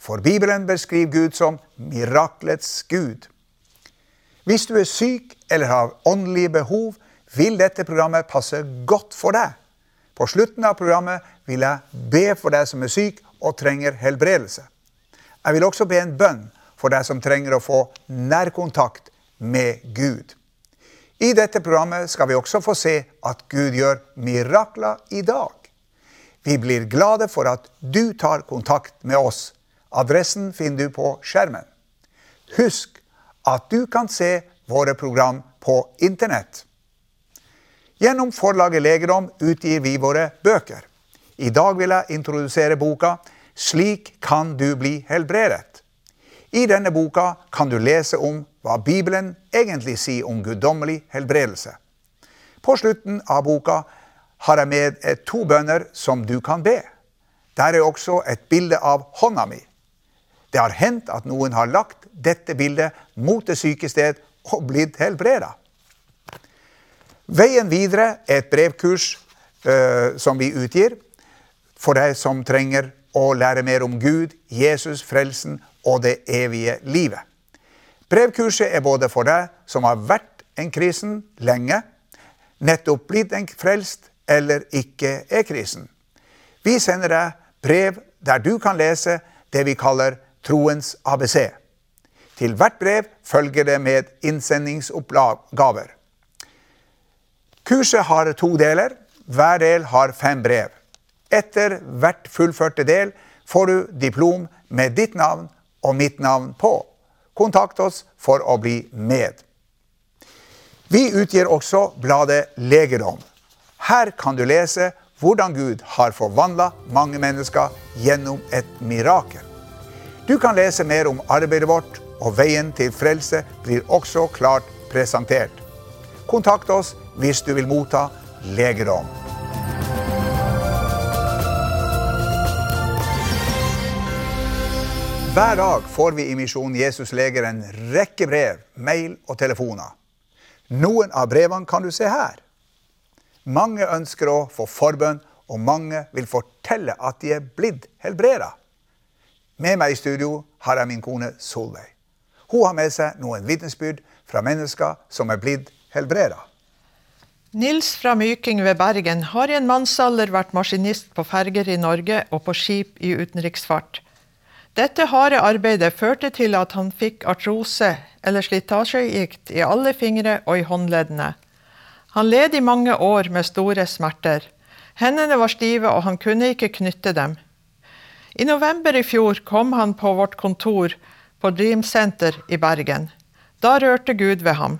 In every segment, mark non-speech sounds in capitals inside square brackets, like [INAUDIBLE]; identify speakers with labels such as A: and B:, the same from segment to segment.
A: For Bibelen beskriver Gud som miraklets Gud. Hvis du er syk eller har åndelige behov, vil dette programmet passe godt for deg. På slutten av programmet vil jeg be for deg som er syk og trenger helbredelse. Jeg vil også be en bønn for deg som trenger å få nærkontakt med Gud. I dette programmet skal vi også få se at Gud gjør mirakler i dag. Vi blir glade for at du tar kontakt med oss Adressen finner du på skjermen. Husk at du kan se våre program på Internett. Gjennom forlaget Legedom utgir vi våre bøker. I dag vil jeg introdusere boka 'Slik kan du bli helbredet'. I denne boka kan du lese om hva Bibelen egentlig sier om guddommelig helbredelse. På slutten av boka har jeg med to bønner som du kan be. Der er også et bilde av hånda mi. Det har hendt at noen har lagt dette bildet mot det syke sted og blitt helbreda. Veien videre er et brevkurs uh, som vi utgir for deg som trenger å lære mer om Gud, Jesus, frelsen og det evige livet. Brevkurset er både for deg som har vært en krisen lenge, nettopp blitt en frelst eller ikke er krisen. Vi sender deg brev der du kan lese det vi kaller Troens ABC. Til hvert brev følger det med innsendingsoppgaver. Kurset har to deler. Hver del har fem brev. Etter hvert fullførte del får du diplom med ditt navn og mitt navn på. Kontakt oss for å bli med. Vi utgir også bladet Legedom. Her kan du lese hvordan Gud har forvandla mange mennesker gjennom et mirakel. Du kan lese mer om arbeidet vårt, og veien til frelse blir også klart presentert. Kontakt oss hvis du vil motta legedom. Hver dag får vi i Misjon Jesus Leger en rekke brev, mail og telefoner. Noen av brevene kan du se her. Mange ønsker å få forbønn, og mange vil fortelle at de er blitt helbreda. Med meg i studio har jeg min kone Solveig. Hun har med seg noen vitnesbyrd fra mennesker som er blitt helbreda.
B: Nils fra Myking ved Bergen har i en mannsalder vært maskinist på ferger i Norge og på skip i utenriksfart. Dette harde arbeidet førte til at han fikk artrose, eller slitasjegikt, i alle fingre og i håndleddene. Han led i mange år med store smerter. Hendene var stive, og han kunne ikke knytte dem. I november i fjor kom han på vårt kontor på Dream Center i Bergen. Da rørte Gud ved ham.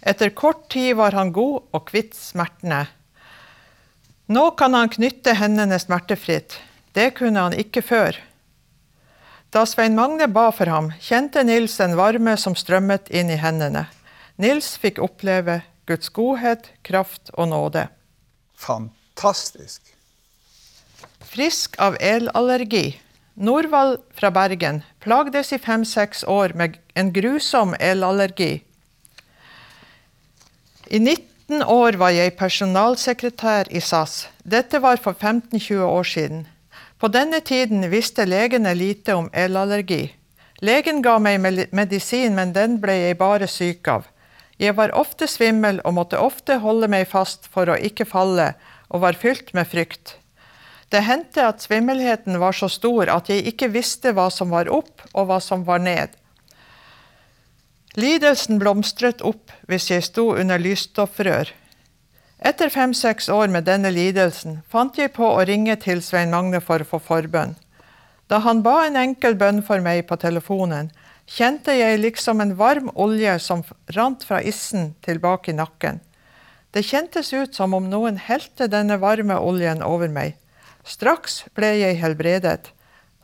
B: Etter kort tid var han god og kvitt smertene. Nå kan han knytte hendene smertefritt. Det kunne han ikke før. Da Svein Magne ba for ham, kjente Nils en varme som strømmet inn i hendene. Nils fikk oppleve Guds godhet, kraft og nåde.
A: Fantastisk.
B: Frisk av elallergi. Norvald fra Bergen plagdes i fem-seks år med en grusom elallergi. I 19 år var jeg personalsekretær i SAS. Dette var for 15-20 år siden. På denne tiden visste legene lite om elallergi. Legen ga meg medisin, men den ble jeg bare syk av. Jeg var ofte svimmel og måtte ofte holde meg fast for å ikke falle, og var fylt med frykt. Det hendte at svimmelheten var så stor at jeg ikke visste hva som var opp og hva som var ned. Lidelsen blomstret opp hvis jeg sto under lysstoffrør. Etter fem-seks år med denne lidelsen fant jeg på å ringe til Svein Magne for å få forbønn. Da han ba en enkel bønn for meg på telefonen, kjente jeg liksom en varm olje som rant fra issen tilbake i nakken. Det kjentes ut som om noen helte denne varme oljen over meg. Straks ble jeg helbredet.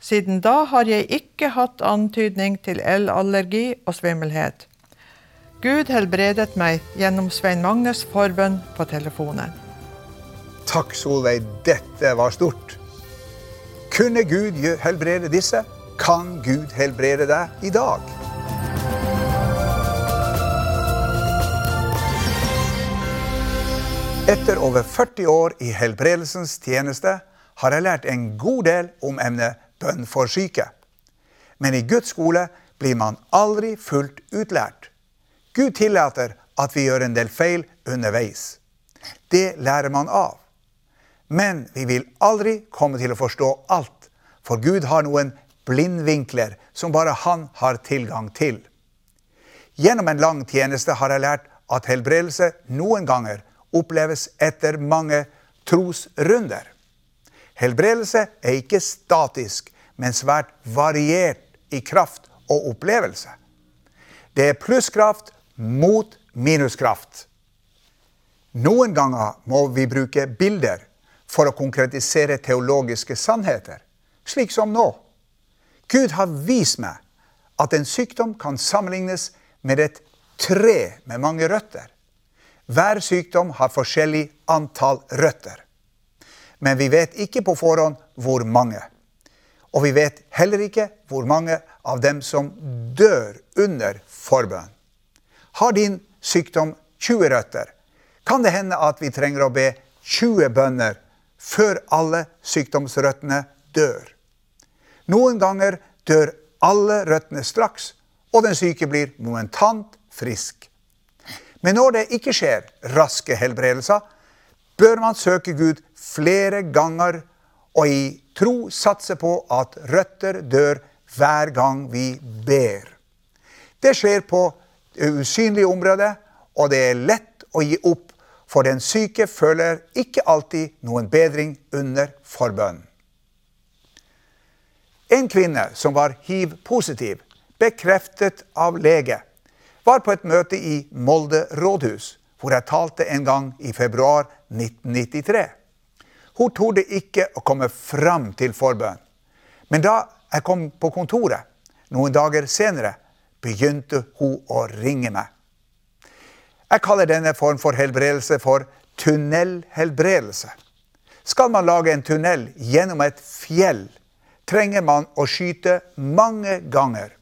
B: Siden da har jeg ikke hatt antydning til elallergi og svimmelhet. Gud helbredet meg gjennom Svein Magnes forbønn på telefonen.
A: Takk, Solveig. Dette var stort. Kunne Gud helbrede disse? Kan Gud helbrede deg i dag? Etter over 40 år i helbredelsens tjeneste har jeg lært en god del om emnet bønn for syke. Men i Guds skole blir man aldri fullt utlært. Gud tillater at vi gjør en del feil underveis. Det lærer man av. Men vi vil aldri komme til å forstå alt, for Gud har noen blindvinkler som bare han har tilgang til. Gjennom en lang tjeneste har jeg lært at helbredelse noen ganger oppleves etter mange trosrunder. Helbredelse er ikke statisk, men svært variert i kraft og opplevelse. Det er plusskraft mot minuskraft. Noen ganger må vi bruke bilder for å konkretisere teologiske sannheter, slik som nå. Gud har vist meg at en sykdom kan sammenlignes med et tre med mange røtter. Hver sykdom har forskjellig antall røtter. Men vi vet ikke på forhånd hvor mange. Og vi vet heller ikke hvor mange av dem som dør under forbønn. Har din sykdom 20 røtter, kan det hende at vi trenger å be 20 bønner før alle sykdomsrøttene dør. Noen ganger dør alle røttene straks, og den syke blir momentant frisk. Men når det ikke skjer raske helbredelser, bør man søke Gud flere ganger og i tro satse på at røtter dør hver gang vi ber. Det skjer på usynlige områder, og det er lett å gi opp, for den syke føler ikke alltid noen bedring under forbønnen. En kvinne som var hiv-positiv, bekreftet av lege, var på et møte i Molde rådhus, hvor jeg talte en gang i februar 1993. Hun torde ikke å komme fram til forbønn. Men da jeg kom på kontoret noen dager senere, begynte hun å ringe meg. Jeg kaller denne form for helbredelse for tunnelhelbredelse. Skal man lage en tunnel gjennom et fjell, trenger man å skyte mange ganger.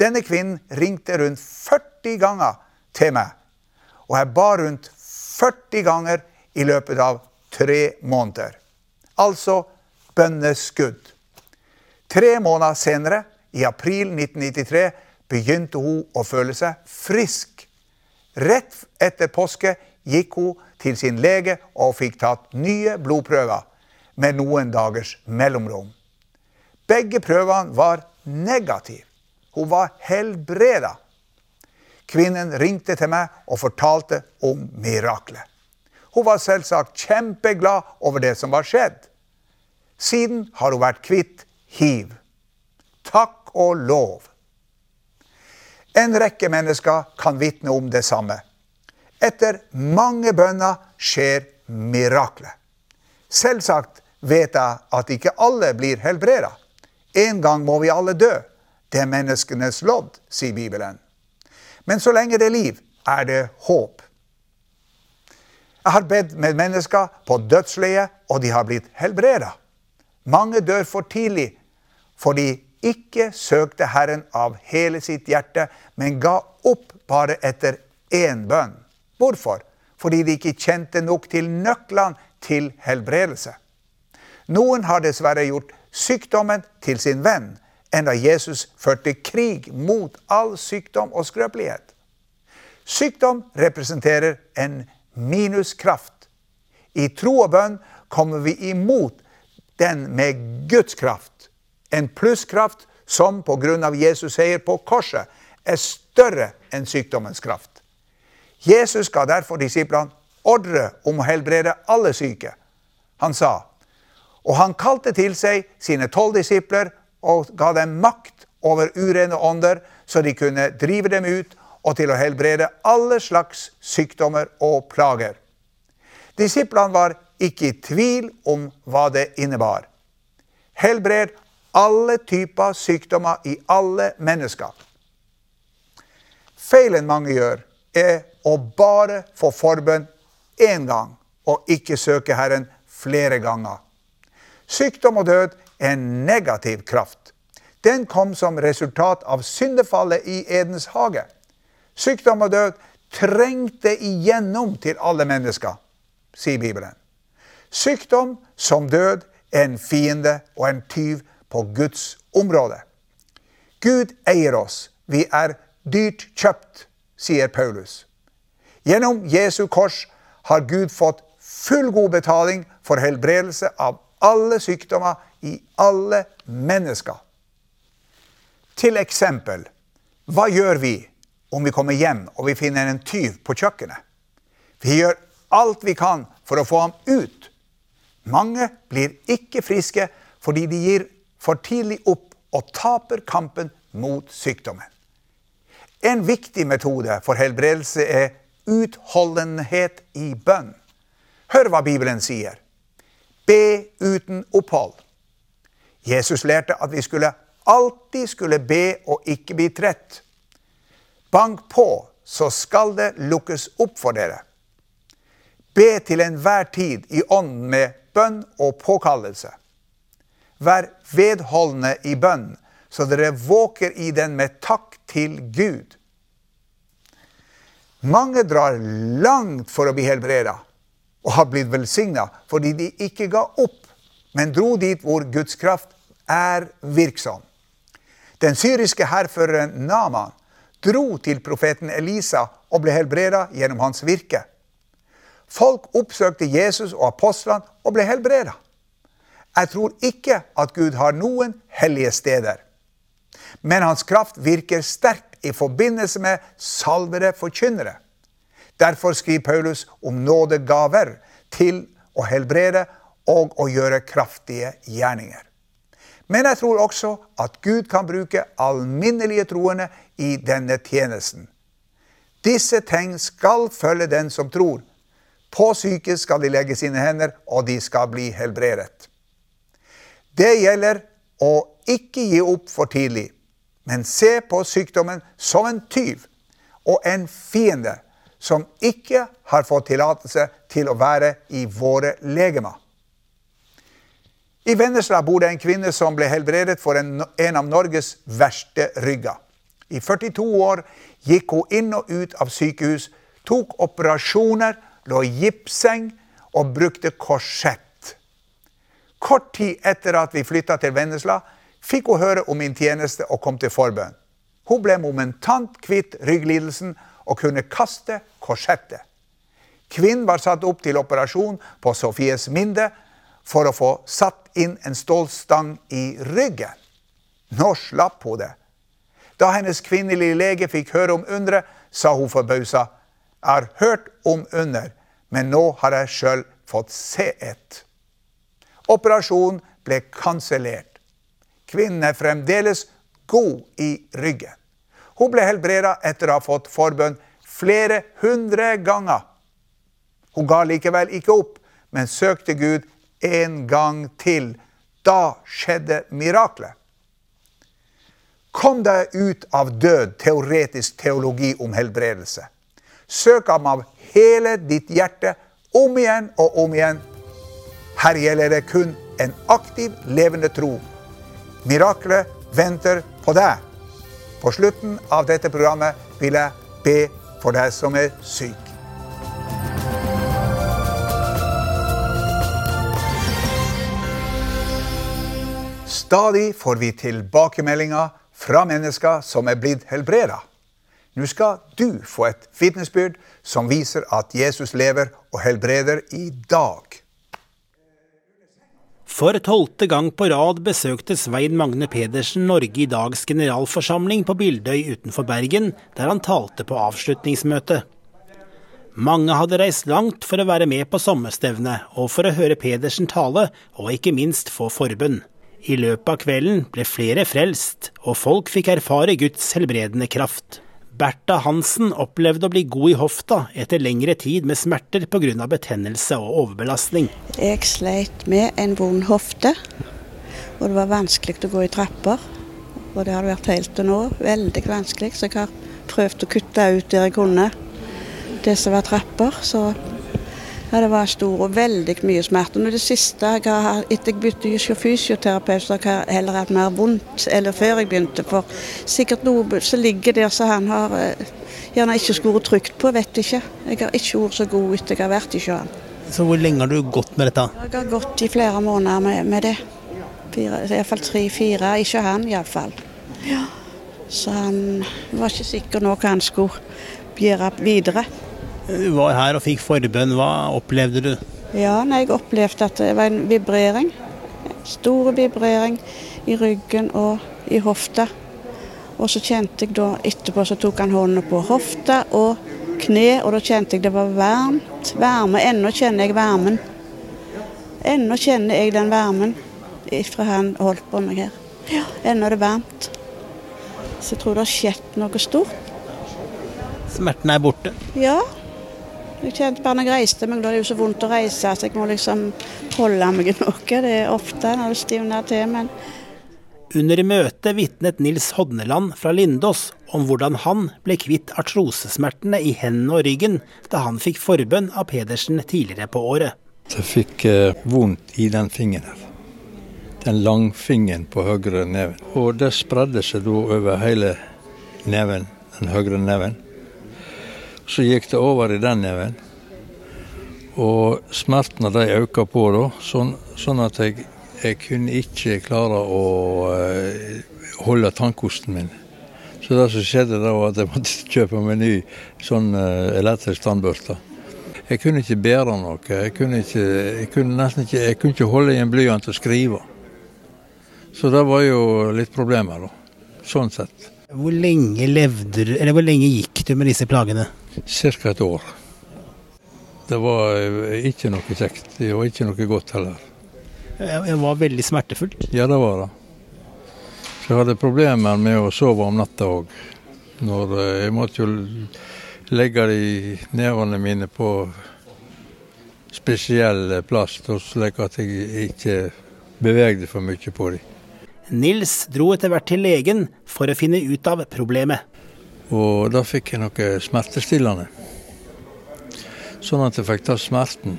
A: Denne kvinnen ringte rundt 40 ganger til meg, og jeg ba rundt 40 ganger i løpet av tre måneder. Altså bønneskudd. Tre måneder senere, i april 1993, begynte hun å føle seg frisk. Rett etter påske gikk hun til sin lege og fikk tatt nye blodprøver med noen dagers mellomrom. Begge prøvene var negative. Hun var helbreda. Kvinnen ringte til meg og fortalte om miraklet. Hun var selvsagt kjempeglad over det som var skjedd. Siden har hun vært kvitt hiv. Takk og lov. En rekke mennesker kan vitne om det samme. Etter mange bønner skjer miraklet. Selvsagt vet jeg at ikke alle blir helbreda. En gang må vi alle dø. Det er menneskenes lodd, sier Bibelen. Men så lenge det er liv, er det håp. Jeg har bedt med mennesker på dødsleiet, og de har blitt helbreda. Mange dør for tidlig, for de ikke søkte Herren av hele sitt hjerte, men ga opp bare etter én bønn. Hvorfor? Fordi de ikke kjente nok til nøklene til helbredelse. Noen har dessverre gjort sykdommen til sin venn, enda Jesus førte krig mot all sykdom og skrøpelighet. Sykdom representerer en minuskraft. I tro og bønn kommer vi imot den med Guds kraft. En plusskraft som pga. Jesus seier på korset er større enn sykdommens kraft. Jesus ga derfor disiplene ordre om å helbrede alle syke. Han sa, og han kalte til seg sine tolv disipler og ga dem makt over urene ånder, så de kunne drive dem ut og til å helbrede alle slags sykdommer og plager. Disiplene var ikke i tvil om hva det innebar. Helbred alle typer sykdommer i alle mennesker. Feilen mange gjør, er å bare få forbønn én gang og ikke søke Herren flere ganger. Sykdom og død er en negativ kraft. Den kom som resultat av syndefallet i Edens hage. Sykdom og død trengte igjennom til alle mennesker, sier Bibelen. Sykdom som død er en fiende og en tyv på Guds område. Gud eier oss. Vi er dyrt kjøpt, sier Paulus. Gjennom Jesu kors har Gud fått full god betaling for helbredelse av alle sykdommer i alle mennesker. Til eksempel, hva gjør vi om vi kommer hjem og vi finner en tyv på kjøkkenet? Vi gjør alt vi kan for å få ham ut. Mange blir ikke friske fordi de gir for tidlig opp og taper kampen mot sykdommen. En viktig metode for helbredelse er utholdenhet i bønn. Hør hva Bibelen sier. Be uten opphold. Jesus lærte at vi skulle alltid skulle be og ikke bli trett. Bank på, så skal det lukkes opp for dere. Be til enhver tid i ånden med bønn og påkallelse. Vær vedholdende i bønn, så dere våker i den med takk til Gud. Mange drar langt for å bli helbreda og har blitt velsigna fordi de ikke ga opp, men dro dit hvor Guds kraft er virksom. Den syriske hærføreren Naman dro til profeten Elisa og ble helbreda gjennom hans virke. Folk oppsøkte Jesus og apostlene og ble helbreda. Jeg tror ikke at Gud har noen hellige steder. Men hans kraft virker sterkt i forbindelse med salvede forkynnere. Derfor skriver Paulus om nådegaver til å helbrede og å gjøre kraftige gjerninger. Men jeg tror også at Gud kan bruke alminnelige troende i denne tjenesten. Disse tegn skal følge den som tror. På syke skal de legge sine hender, og de skal bli helbredet. Det gjelder å ikke gi opp for tidlig, men se på sykdommen som en tyv og en fiende som ikke har fått tillatelse til å være i våre legemer. I Vennesla bor det en kvinne som ble helbredet for en, en av Norges verste rygger. I 42 år gikk hun inn og ut av sykehus, tok operasjoner, lå i gipsseng og brukte korsett. Kort tid etter at vi flytta til Vennesla, fikk hun høre om min tjeneste og kom til forbønn. Hun ble momentant kvitt rygglidelsen og kunne kaste korsettet. Kvinnen var satt opp til operasjon på Sofies Minde for å få satt inn en stålstang i ryggen. Nå slapp hun det. Da hennes kvinnelige lege fikk høre om underet, sa hun forbausa. Jeg har hørt om under, men nå har jeg sjøl fått se et. Operasjonen ble kansellert. Kvinnen er fremdeles god i ryggen. Hun ble helbreda etter å ha fått forbønn flere hundre ganger. Hun ga likevel ikke opp, men søkte Gud en gang til. Da skjedde miraklet. Kom deg ut av død teoretisk teologi om helbredelse. Søk ham av hele ditt hjerte, om igjen og om igjen. Her gjelder det kun en aktiv, levende tro. Miraklet venter på deg. På slutten av dette programmet vil jeg be for deg som er syk. Stadig får vi tilbakemeldinger fra mennesker som er blitt helbreda. Nå skal du få et vitnesbyrd som viser at Jesus lever og helbreder i dag.
C: For tolvte gang på rad besøkte Svein Magne Pedersen Norge i dags generalforsamling på Bildøy utenfor Bergen, der han talte på avslutningsmøtet. Mange hadde reist langt for å være med på sommerstevnet og for å høre Pedersen tale, og ikke minst få forbønn. I løpet av kvelden ble flere frelst, og folk fikk erfare Guds helbredende kraft. Bertha Hansen opplevde å bli god i hofta etter lengre tid med smerter pga. betennelse og overbelastning.
D: Jeg sleit med en vond hofte, Og det var vanskelig å gå i trapper. Og det har det vært helt til nå. Veldig vanskelig. Så jeg har prøvd å kutte ut der jeg kunne det som var trapper. Så ja, det var stor og veldig mye smerte. Det siste jeg har, etter jeg begynte som fysioterapeut, så har jeg heller hatt mer vondt eller før jeg begynte. For sikkert noe som ligger der som han har eh, gjerne ikke skåret trygt på, vet ikke. Jeg har ikke vært så god etter jeg har vært i sjøen.
C: Så hvor lenge har du gått med dette?
D: Jeg har gått i flere måneder med, med det. Iallfall tre-fire, ikke han iallfall. Ja. Så han var ikke sikker nå hva han skulle gjøre videre.
C: Du var her og fikk forbønn. Hva opplevde du?
D: Ja, Jeg opplevde at det var en vibrering. Stor vibrering i ryggen og i hofta. Og så kjente jeg da etterpå så tok han hånda på hofta og kne, og da kjente jeg det var varmt. Varme. Ennå kjenner jeg varmen. Ennå kjenner jeg den varmen fra han holdt på meg her. Ja, ennå er det varmt. Så jeg tror det har skjedd noe stort.
C: Smerten er borte?
D: Ja. Jeg kjente bare når jeg reiste meg, da er det jo så vondt å reise, så jeg må liksom holde meg noe. Det er ofte når det stivner til. men
C: under møtet vitnet Nils Hodneland fra Lindås om hvordan han ble kvitt artrosesmertene i hendene og ryggen da han fikk forbønn av Pedersen tidligere på året.
E: Jeg fikk eh, vondt i den fingeren. her. Den langfingeren på høyre neven. Og det spredde seg da over hele neven, den høyre neven. Så gikk det over i den neven. Og smertene de økte på da, sånn, sånn at jeg jeg kunne ikke klare å uh, holde tannkosten min. Så det som skjedde da var at jeg måtte [LAUGHS] kjøpe meg ny sånn uh, elektrisk tannbørste. Jeg kunne ikke bære noe. Jeg kunne, ikke, jeg kunne nesten ikke, jeg kunne ikke holde i en blyant og skrive. Så det var jo litt problemer, da. Sånn sett.
C: Hvor lenge levde du, eller hvor lenge gikk du med disse plagene?
E: Ca. et år. Det var eh, ikke noe kjekt. Var ikke noe godt heller.
C: Det var veldig smertefullt?
E: Ja, det var det. Så jeg hadde problemer med å sove om natta òg. Eh, jeg måtte jo legge de nevene mine på spesiell plass, slik at jeg ikke bevegde for mye på dem.
C: Nils dro etter hvert til legen for å finne ut av problemet.
E: Og da fikk jeg noe smertestillende. Sånn at jeg fikk ta smerten.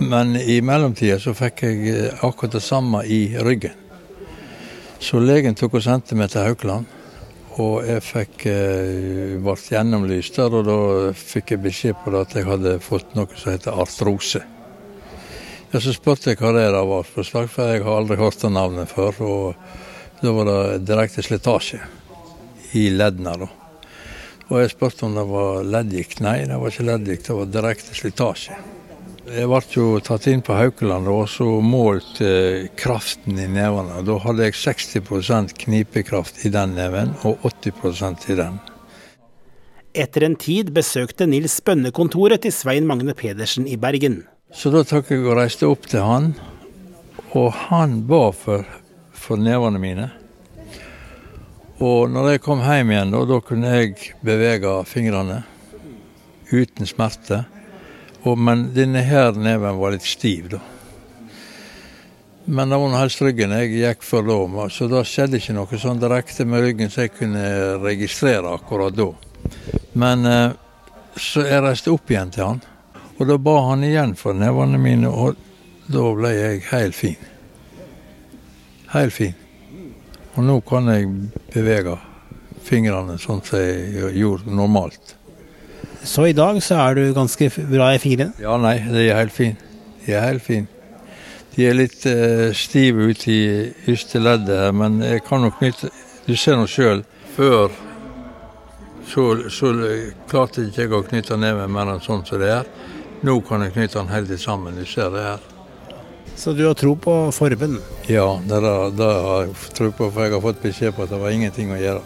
E: Men i mellomtida så fikk jeg eh, akkurat det samme i ryggen. Så legen tok og sendte meg til Haukeland. Og jeg fikk eh, ble gjennomlyst der, og da fikk jeg beskjed på det at jeg hadde fått noe som heter artrose. Ja, Så spurte jeg hva det var for jeg har aldri hørt det navnet før. Og da var det direkte slitasje i leddene. da. Og jeg spurte om det var leddgikt. Nei, det var ikke leddgikt, det var direkte slitasje. Jeg ble jo tatt inn på Haukeland og så målt eh, kraften i nevene. Da hadde jeg 60 knipekraft i den neven og 80 i den.
C: Etter en tid besøkte Nils bønnekontoret til Svein Magne Pedersen i Bergen.
E: Så da tok jeg og reiste opp til han, og han ba for, for nevene mine. Og når jeg kom hjem igjen, da, da kunne jeg bevege fingrene uten smerte. Og, men denne her neven var litt stiv, da. Men det var helst ryggen jeg gikk for da, så da skjedde ikke noe sånn direkte med ryggen så jeg kunne registrere akkurat da. Men eh, så jeg reiste opp igjen til han, og da ba han igjen for nevene mine, og da ble jeg helt fin. Helt fin. Og nå kan jeg bevege fingrene sånn som jeg gjorde normalt.
C: Så i dag så er du ganske bra i fingrene?
E: Ja, nei, de er helt fine. De er helt fine. De er litt uh, stive ute i ytre leddet men jeg kan nok knytte Du ser nå sjøl. Før så, så klarte ikke jeg å knytte neven mer enn sånn som det er. Nå kan jeg knytte den helt sammen. Du ser det her.
C: Så du har tro på Forben?
E: Ja, det, er, det har jeg tro på, for jeg har fått beskjed på at det var ingenting å gjøre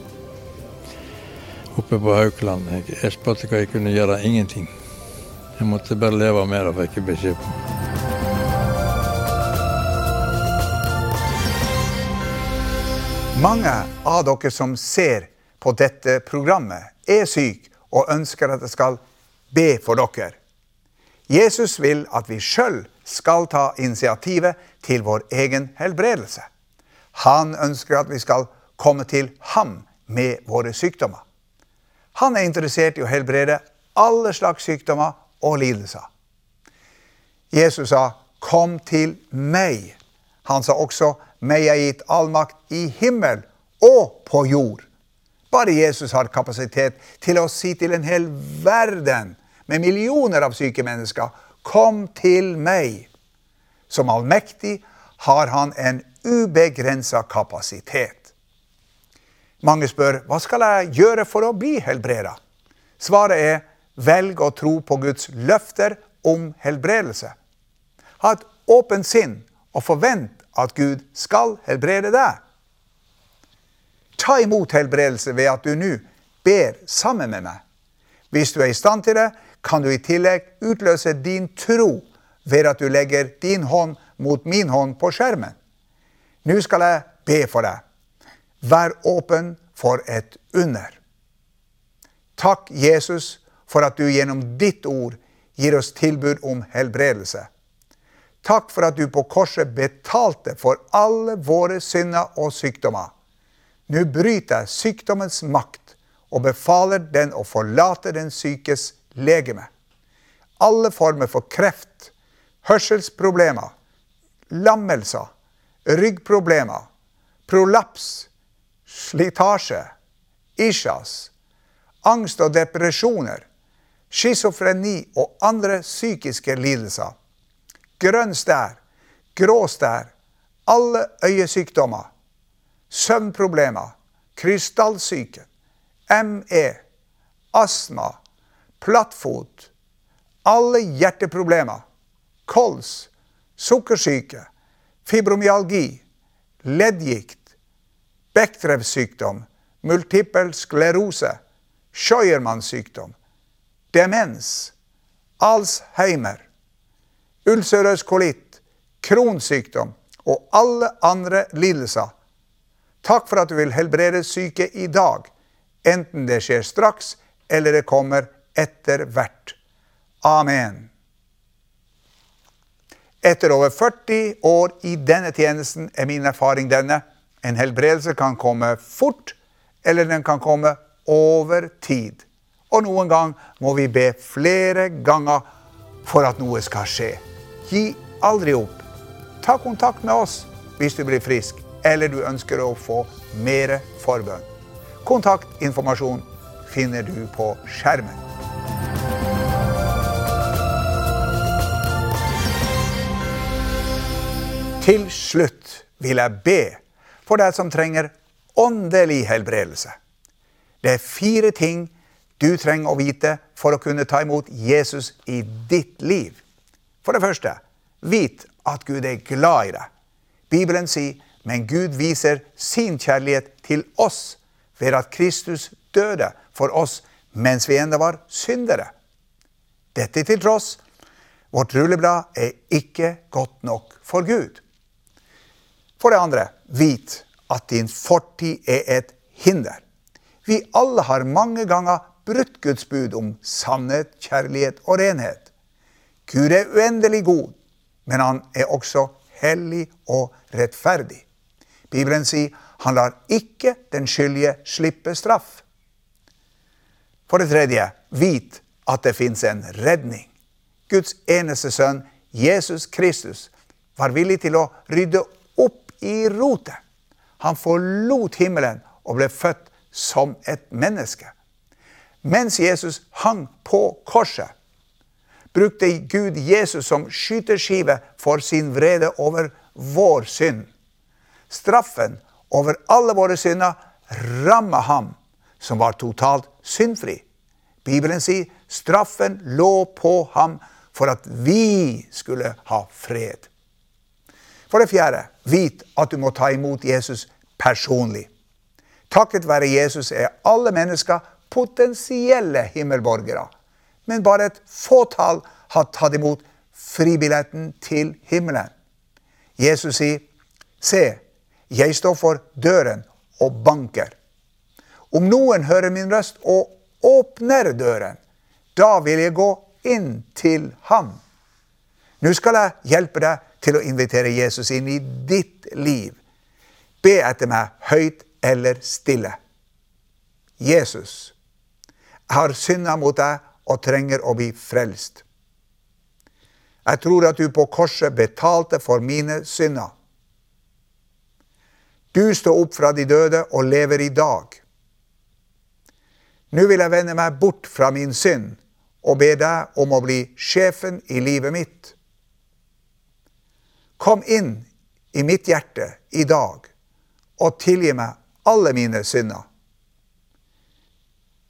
E: oppe på Haukeland. Jeg, jeg spurte hva jeg kunne gjøre. Ingenting. Jeg måtte bare leve med det, fikk jeg beskjed på.
A: Mange av dere som ser på dette programmet, er syke og ønsker at jeg skal be for dere. Jesus vil at vi sjøl skal ta initiativet til vår egen helbredelse. Han ønsker at vi skal komme til ham med våre sykdommer. Han er interessert i å helbrede alle slags sykdommer og lidelser. Jesus sa, 'Kom til meg'. Han sa også, 'Meg er gitt all makt i himmel og på jord'. Bare Jesus har kapasitet til å si til en hel verden med millioner av syke mennesker, 'Kom til meg'. Som allmektig har han en ubegrensa kapasitet. Mange spør hva skal jeg gjøre for å bli helbreda? Svaret er velg å tro på Guds løfter om helbredelse. Ha et åpent sinn og forvent at Gud skal helbrede deg. Ta imot helbredelse ved at du nå ber sammen med meg. Hvis du er i stand til det, kan du i tillegg utløse din tro ved at du legger din hånd mot min hånd på skjermen. Nå skal jeg be for deg. Vær åpen for et under. Takk, Jesus, for at du gjennom ditt ord gir oss tilbud om helbredelse. Takk for at du på korset betalte for alle våre synder og sykdommer. Nå bryter jeg sykdommens makt og befaler den å forlate den sykes legeme. Alle former for kreft, hørselsproblemer, lammelser, ryggproblemer, prolaps, slitasje, isjas, angst og depresjoner, schizofreni og andre psykiske lidelser, grønn stær, grå stær, alle øyesykdommer, søvnproblemer, krystallsyke, ME, astma, plattfot, alle hjerteproblemer, kols, sukkersyke, fibromyalgi, leddgikt, Bechdrevs multippel sklerose, Scheuermann-sykdom, demens, Alzheimer, ulcerøs kolitt, kronsykdom og alle andre lidelser. Takk for at du vil helbrede syke i dag, enten det skjer straks eller det kommer etter hvert. Amen. Etter over 40 år i denne tjenesten er min erfaring denne. En helbredelse kan komme fort, eller den kan komme over tid. Og noen gang må vi be flere ganger for at noe skal skje. Gi aldri opp. Ta kontakt med oss hvis du blir frisk, eller du ønsker å få mer forbønn. Kontaktinformasjon finner du på skjermen. Til slutt vil jeg be for deg som trenger åndelig helbredelse. Det er fire ting du trenger å vite for å kunne ta imot Jesus i ditt liv. For det første, vit at Gud er glad i deg. Bibelen sier, men Gud viser sin kjærlighet til oss ved at Kristus døde for oss mens vi ennå var syndere. Dette til tross, vårt rulleblad er ikke godt nok for Gud. For det andre, vit at din fortid er et hinder. Vi alle har mange ganger brutt Guds bud om sannhet, kjærlighet og renhet. Gud er uendelig god, men han er også hellig og rettferdig. Bibelen sier han lar ikke den skyldige slippe straff. For det tredje, vit at det fins en redning. Guds eneste sønn, Jesus Kristus, var villig til å rydde i rotet. Han forlot himmelen og ble født som et menneske. Mens Jesus hang på korset, brukte Gud Jesus som skyteskive for sin vrede over vår synd. Straffen over alle våre synder ramma ham, som var totalt syndfri. Bibelen sier straffen lå på ham for at vi skulle ha fred. For det fjerde, vit at du må ta imot Jesus personlig. Takket være Jesus er alle mennesker potensielle himmelborgere. Men bare et fåtall har tatt imot fribilletten til himmelen. Jesus sier, 'Se, jeg står for døren og banker.' Om noen hører min røst og åpner døren, da vil jeg gå inn til ham. Nå skal jeg hjelpe deg til å invitere Jesus inn i ditt liv. Be etter meg høyt eller stille. Jesus, jeg har synda mot deg og trenger å bli frelst. Jeg tror at du på korset betalte for mine synder. Du står opp fra de døde og lever i dag. Nå vil jeg vende meg bort fra min synd og be deg om å bli sjefen i livet mitt. Kom inn i mitt hjerte i dag og tilgi meg alle mine synder.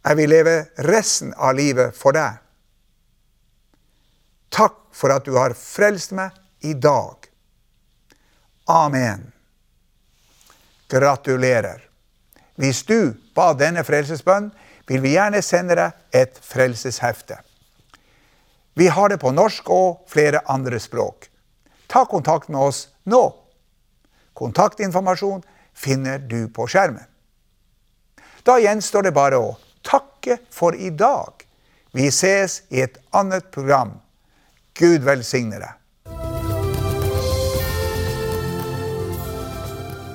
A: Jeg vil leve resten av livet for deg. Takk for at du har frelst meg i dag. Amen. Gratulerer. Hvis du ba denne frelsesbønnen, vil vi gjerne sende deg et frelseshefte. Vi har det på norsk og flere andre språk. Ta kontakt med oss nå. Kontaktinformasjon finner du på skjermen. Da gjenstår det bare å takke for i dag. Vi ses i et annet program. Gud velsigne deg.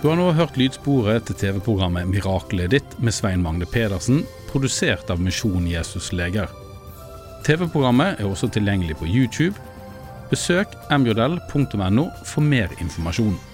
F: Du har nå hørt lydsporet til TV-programmet 'Miraklet ditt' med Svein Magne Pedersen, produsert av Misjon Jesus Leger. TV-programmet er også tilgjengelig på YouTube. Besøk mjl.no for mer informasjon.